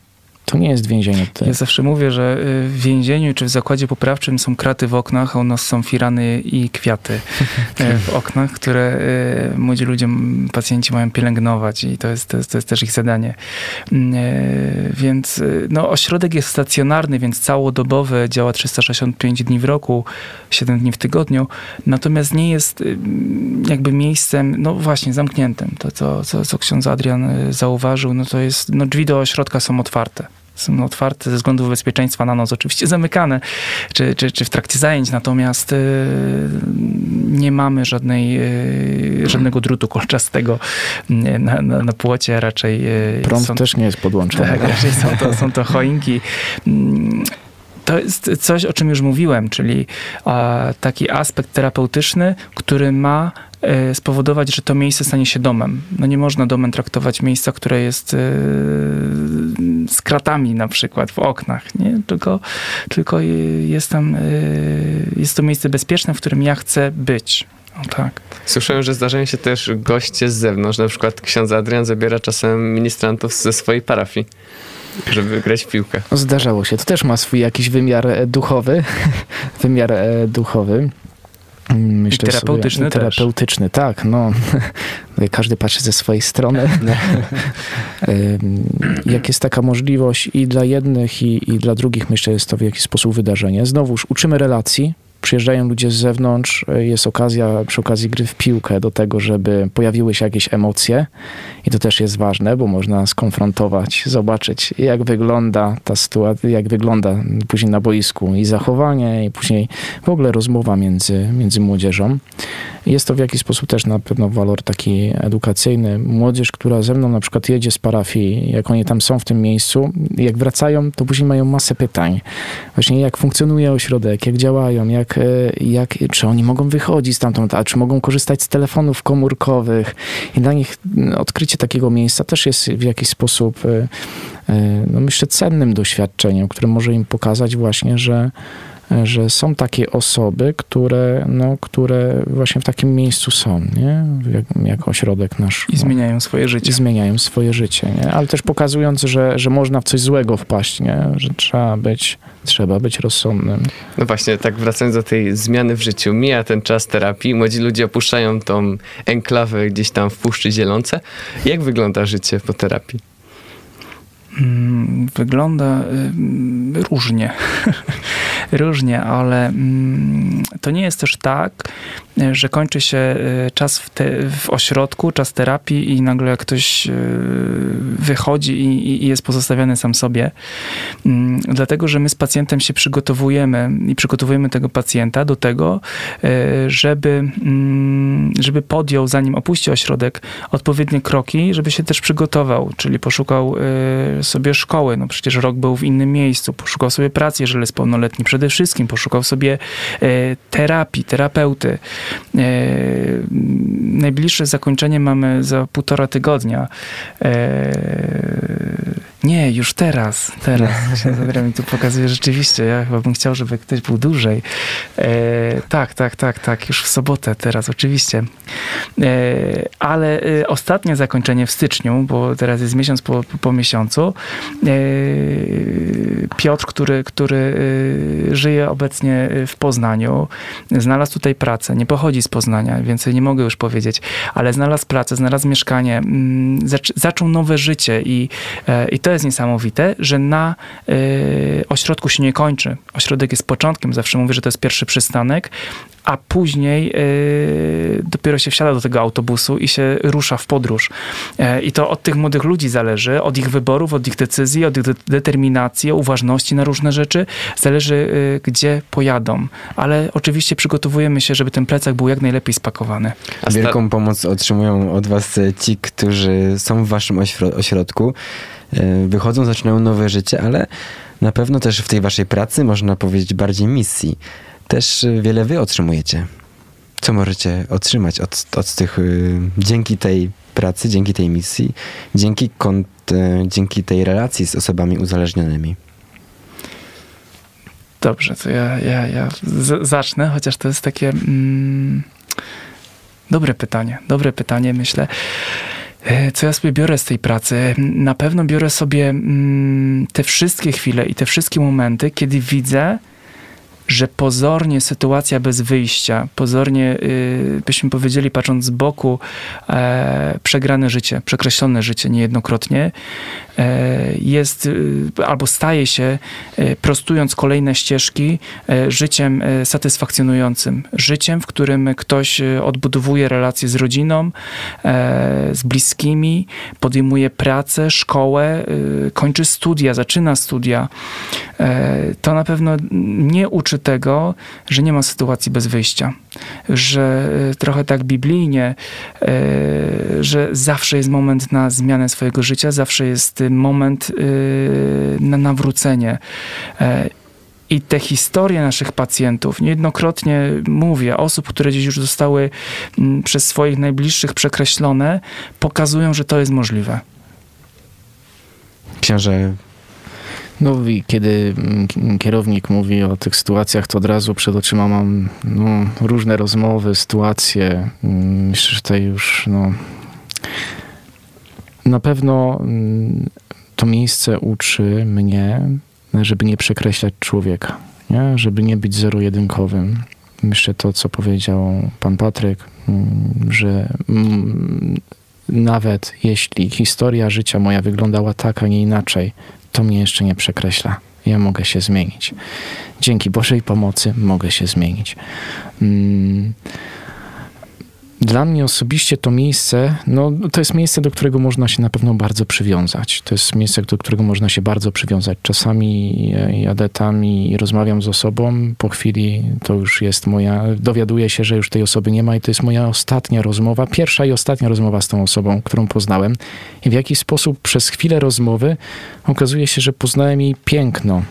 To nie jest więzienie. Ja zawsze mówię, że y, w więzieniu czy w zakładzie poprawczym są kraty w oknach, a u nas są firany i kwiaty y, w *laughs* oknach, które y, młodzi ludzie, pacjenci mają pielęgnować i to jest, to jest, to jest też ich zadanie. Więc no, ośrodek jest stacjonarny, więc całodobowy, działa 365 dni w roku, 7 dni w tygodniu, natomiast nie jest jakby miejscem, no właśnie, zamkniętym. To, co, co, co ksiądz Adrian zauważył, no to jest, no drzwi do ośrodka są otwarte są otwarte ze względów bezpieczeństwa, na noc oczywiście zamykane, czy, czy, czy w trakcie zajęć, natomiast y, nie mamy żadnej, y, żadnego drutu kolczastego y, na, na, na płocie, raczej... Prąd są, też nie jest podłączony. Tak, raczej są to, są to choinki to jest coś, o czym już mówiłem, czyli taki aspekt terapeutyczny, który ma spowodować, że to miejsce stanie się domem. No nie można domem traktować miejsca, które jest e, z kratami na przykład w oknach, nie? Tylko, tylko jest tam, e, jest to miejsce bezpieczne, w którym ja chcę być. O, tak. Słyszałem, że zdarzają się też goście z zewnątrz. Na przykład ksiądz Adrian zabiera czasem ministrantów ze swojej parafii żeby grać w piłkę. Zdarzało się. To też ma swój jakiś wymiar e, duchowy. *laughs* wymiar e, duchowy. Myślę I terapeutyczny sobie, Terapeutyczny, tak. No, *laughs* każdy patrzy ze swojej strony. *laughs* Jak jest taka możliwość i dla jednych, i, i dla drugich, myślę, jest to w jakiś sposób wydarzenie. Znowuż uczymy relacji, przyjeżdżają ludzie z zewnątrz, e, jest okazja przy okazji gry w piłkę do tego, żeby pojawiły się jakieś emocje i to też jest ważne, bo można skonfrontować, zobaczyć jak wygląda ta sytuacja, jak wygląda później na boisku i zachowanie i później w ogóle rozmowa między, między młodzieżą. Jest to w jakiś sposób też na pewno walor taki edukacyjny. Młodzież, która ze mną na przykład jedzie z parafii, jak oni tam są w tym miejscu, jak wracają, to później mają masę pytań. Właśnie jak funkcjonuje ośrodek, jak działają, jak, e, jak, czy oni mogą wychodzić stamtąd, a czy mogą korzystać z telefonów komórkowych. I dla nich odkrycie takiego miejsca też jest w jakiś sposób, e, e, no myślę, cennym doświadczeniem, które może im pokazać właśnie, że że są takie osoby, które, no, które właśnie w takim miejscu są, nie? Jak, jak ośrodek nasz. I zmieniają swoje życie. I zmieniają swoje życie, nie? Ale też pokazując, że, że można w coś złego wpaść, nie? Że trzeba być, trzeba być rozsądnym. No właśnie, tak wracając do tej zmiany w życiu, mija ten czas terapii, młodzi ludzie opuszczają tą enklawę gdzieś tam w Puszczy Zielonce. Jak wygląda życie po terapii? Mm, wygląda y, różnie. *laughs* różnie, ale mm, to nie jest też tak, że kończy się y, czas w, te, w ośrodku, czas terapii i nagle ktoś y, wychodzi i, i jest pozostawiony sam sobie. Mm, dlatego, że my z pacjentem się przygotowujemy i przygotowujemy tego pacjenta do tego, żeby, żeby podjął, zanim opuści ośrodek, odpowiednie kroki, żeby się też przygotował, czyli poszukał sobie szkoły. No przecież rok był w innym miejscu. Poszukał sobie pracy, jeżeli jest pełnoletni. Przede wszystkim poszukał sobie e, terapii, terapeuty. E, najbliższe zakończenie mamy za półtora tygodnia. Nie, już teraz, teraz. *laughs* Adrian mi tu pokazuje rzeczywiście. Ja chyba bym chciał, żeby ktoś był dłużej. E, tak, tak, tak, tak. Już w sobotę teraz, oczywiście. E, ale e, ostatnie zakończenie w styczniu, bo teraz jest miesiąc po, po, miesiącu. E, Piotr, który, który e, żyje obecnie w Poznaniu, znalazł tutaj pracę. Nie pochodzi z Poznania, więc nie mogę już powiedzieć, ale znalazł pracę, znalazł mieszkanie, mm, zac- zaczął nowe życie i, e, i to jest niesamowite, że na y, ośrodku się nie kończy. Ośrodek jest początkiem, zawsze mówię, że to jest pierwszy przystanek, a później y, dopiero się wsiada do tego autobusu i się rusza w podróż. E, I to od tych młodych ludzi zależy, od ich wyborów, od ich decyzji, od ich de- determinacji, uważności na różne rzeczy. Zależy, y, gdzie pojadą. Ale oczywiście przygotowujemy się, żeby ten plecak był jak najlepiej spakowany. A Wielką pomoc otrzymują od was ci, którzy są w waszym ośro- ośrodku, wychodzą, zaczynają nowe życie, ale na pewno też w tej waszej pracy, można powiedzieć bardziej misji, też e, wiele wy otrzymujecie. Co możecie otrzymać od, od tych, y, dzięki tej pracy, dzięki tej misji, dzięki, kont, e, dzięki tej relacji z osobami uzależnionymi? Dobrze, to ja, ja, ja zacznę, chociaż to jest takie mm, dobre pytanie. Dobre pytanie, myślę. E, Co ja sobie biorę z tej pracy? Na pewno biorę sobie mm, te wszystkie chwile i te wszystkie momenty, kiedy widzę, że pozornie sytuacja bez wyjścia, pozornie, y, byśmy powiedzieli, patrząc z boku, e, przegrane życie, przekreślone życie niejednokrotnie, e, jest y, albo staje się, e, prostując kolejne ścieżki, e, życiem e, satysfakcjonującym. Życiem, w którym ktoś odbudowuje relacje z rodziną, z bliskimi, podejmuje pracę, szkołę, kończy studia, zaczyna studia. To na pewno nie uczy tego, że nie ma sytuacji bez wyjścia. Że e, trochę tak biblijnie, e, że zawsze jest moment na zmianę swojego życia, zawsze jest e, moment na nawrócenie. I te historie naszych pacjentów, niejednokrotnie mówię, osób, które gdzieś już zostały przez swoich najbliższych przekreślone, pokazują, że to jest możliwe. Książę No i kiedy mm, kierownik mówi o tych sytuacjach, to od razu przed oczyma mam no, różne rozmowy, sytuacje. Mm, Myślę, że tutaj już no, na pewno mm, to miejsce uczy mnie, żeby nie przekreślać człowieka, nie? żeby nie być zero-jedynkowym. Myślę to, co powiedział pan Patryk, że nawet jeśli historia życia moja wyglądała tak, a nie inaczej, to mnie jeszcze nie przekreśla. Ja mogę się zmienić. Dzięki Bożej pomocy mogę się zmienić. Mm. Dla mnie osobiście to miejsce, no to jest miejsce, do którego można się na pewno bardzo przywiązać. To jest miejsce, do którego można się bardzo przywiązać. Czasami jadę tam i rozmawiam z osobą, po chwili to już jest moja, dowiaduję się, że już tej osoby nie ma i to jest moja ostatnia rozmowa, pierwsza i ostatnia rozmowa z tą osobą, którą poznałem. I w jakiś sposób przez chwilę rozmowy okazuje się, że poznałem jej piękno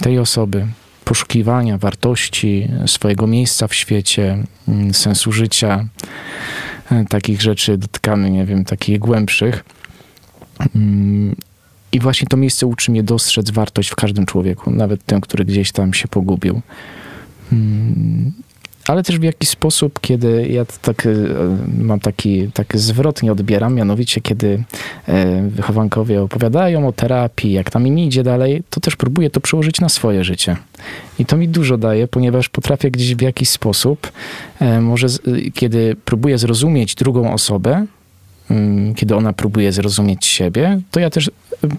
tej osoby, poszukiwania wartości, swojego miejsca w świecie, mm, sensu życia, e, takich rzeczy dotykamy, nie wiem, takich głębszych. Mm, I właśnie to miejsce uczy mnie dostrzec wartość w każdym człowieku, nawet tym, który gdzieś tam się pogubił. Ale też w jakiś sposób, kiedy ja tak e, mam taki, tak zwrotnie odbieram, mianowicie kiedy e, wychowankowie opowiadają o terapii, jak tam im idzie dalej, to też próbuję to przełożyć na swoje życie. I to mi dużo daje, ponieważ potrafię gdzieś w jakiś sposób, e, może kiedy próbuję zrozumieć drugą osobę, kiedy ona próbuje zrozumieć siebie, to ja też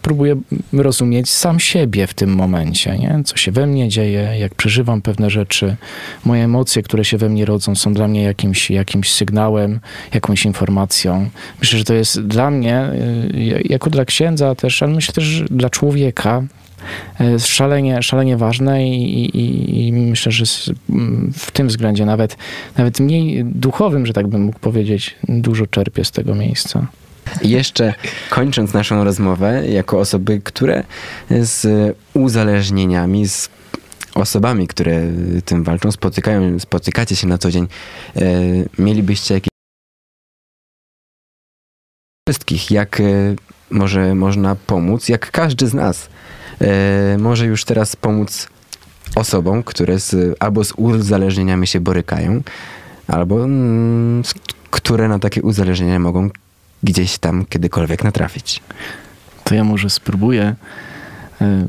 próbuję rozumieć sam siebie w tym momencie, nie? co się we mnie dzieje, jak przeżywam pewne rzeczy. Moje emocje, które się we mnie rodzą, są dla mnie jakimś, jakimś sygnałem, jakąś informacją. Myślę, że to jest dla mnie, y, jako dla księdza też, ale myślę też dla człowieka, szalenie, szalenie ważne i, i, i myślę, że w tym względzie nawet, nawet mniej duchowym, że tak bym mógł powiedzieć, dużo czerpię z tego miejsca. Jeszcze kończąc naszą rozmowę, jako osoby, które z uzależnieniami, z osobami, które tym walczą, spotykają, spotykacie się na co dzień, e, mielibyście jakieś wszystkich, jak e, może można pomóc, jak każdy z nas e, może już teraz pomóc osobom, które z, albo z uzależnieniami się borykają, albo mm, które na takie uzależnienia mogą gdzieś tam kiedykolwiek natrafić. To ja może spróbuję. E,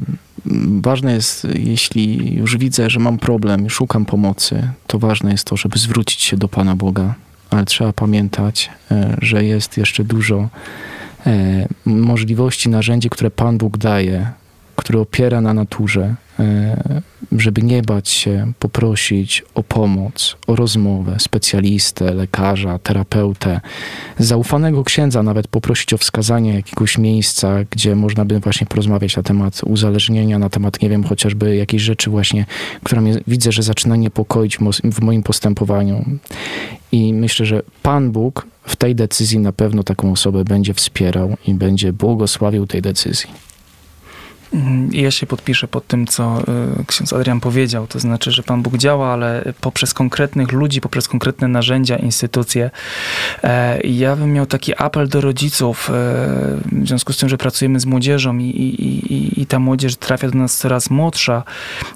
Ważne jest, jeśli już widzę, że mam problem, szukam pomocy, to ważne jest to, żeby zwrócić się do Pana Boga, ale trzeba pamiętać, e, że jest jeszcze dużo e, możliwości, narzędzi, które Pan Bóg daje, które opiera na naturze, e, żeby nie bać się poprosić o pomoc, o rozmowę specjalistę, lekarza, terapeutę, zaufanego księdza, nawet poprosić o wskazanie jakiegoś miejsca, gdzie można by właśnie porozmawiać na temat uzależnienia, na temat, nie wiem, chociażby jakiejś rzeczy właśnie, która mnie widzę, że zaczyna niepokoić w moim postępowaniu. I myślę, że Pan Bóg w tej decyzji na pewno taką osobę będzie wspierał i będzie błogosławił tej decyzji. Mhm, Ja się podpiszę pod tym, co y, ksiądz Adrian powiedział. To znaczy, że Pan Bóg działa, ale poprzez konkretnych ludzi, poprzez konkretne narzędzia, instytucje. E, Ja bym miał taki apel do rodziców, e, w związku z tym, że pracujemy z młodzieżą i, i, i, i ta młodzież trafia do nas coraz młodsza,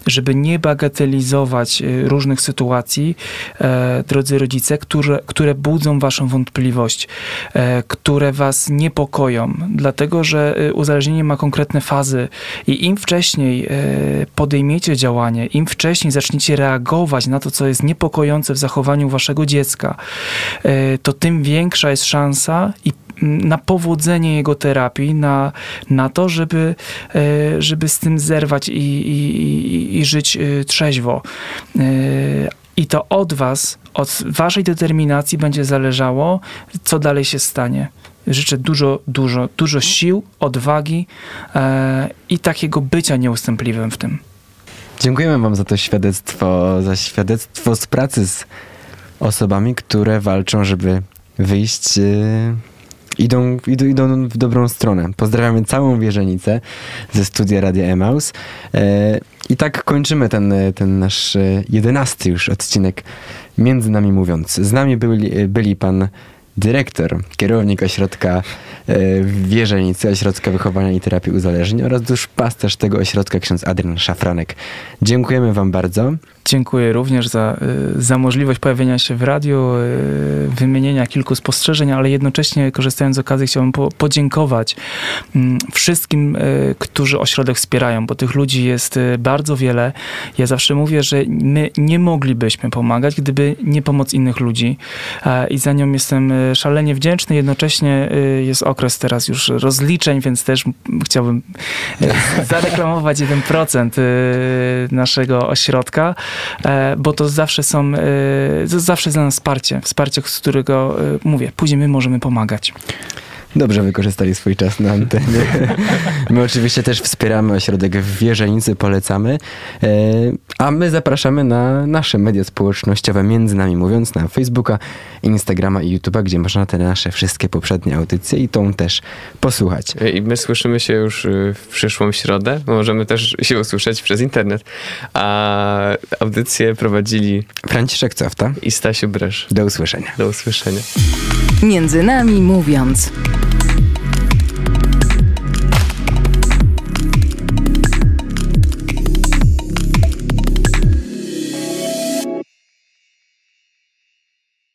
żeby nie bagatelizować y, różnych sytuacji, e, drodzy rodzice, które, które budzą waszą wątpliwość, e, które was niepokoją, dlatego że uzależnienie ma konkretne fazy i im wcześniej e, podejmiecie działanie, im wcześniej zaczniecie reagować na to, co jest niepokojące w zachowaniu waszego dziecka, e, to tym większa jest szansa i na powodzenie jego terapii, na, na to, żeby, e, żeby z tym zerwać i, i, i, żyć trzeźwo. I to od was, od waszej determinacji będzie zależało, co dalej się stanie. Życzę dużo, dużo, dużo sił, odwagi e, i takiego bycia nieustępliwym w tym. Dziękujemy Wam za to świadectwo, za świadectwo z pracy z osobami, które walczą, żeby wyjść. Yy, idą, idą, idą w dobrą stronę. Pozdrawiamy całą wierzenicę ze studia Radia Emaus. Yy, I tak kończymy ten, ten nasz yy, jedenasty już odcinek Między Nami Mówiąc. Z nami byli, byli pan dyrektor, kierownik ośrodka e, Wierzenicy, Ośrodka Wychowania i Terapii Uzależnień oraz duszpasterz tego ośrodka, ksiądz Adrian Szafranek. Dziękujemy wam bardzo. Dziękuję również za, y, za możliwość pojawienia się w radiu, y, wymienienia kilku spostrzeżeń, ale jednocześnie korzystając z okazji chciałbym po, podziękować mm, wszystkim, którzy ośrodek wspierają, bo tych ludzi jest bardzo wiele. Ja zawsze mówię, że my nie moglibyśmy pomagać, gdyby nie pomoc innych ludzi E, i za nią jestem szalenie wdzięczny. Jednocześnie y, jest okres teraz już rozliczeń, więc też chciałbym y, *laughs* zareklamować 1% y, naszego ośrodka, e, bo to zawsze są, to zawsze jest dla nas wsparcie, wsparcie, z którego mówię, później my możemy pomagać. Dobrze wykorzystali swój czas na antenie. *laughs* My oczywiście też wspieramy ośrodek w Wierzenicy, polecamy. E, A my zapraszamy na nasze media społecznościowe, między nami mówiąc, na Facebooka, Instagrama i YouTube'a, gdzie można te nasze wszystkie poprzednie audycje i tą też posłuchać. I my słyszymy się już y, w przyszłą środę. Możemy też się usłyszeć przez internet. A audycję prowadzili Franciszek Cofta, i Stasiu Bresz. do usłyszenia. Do usłyszenia. Między nami mówiąc. Bye.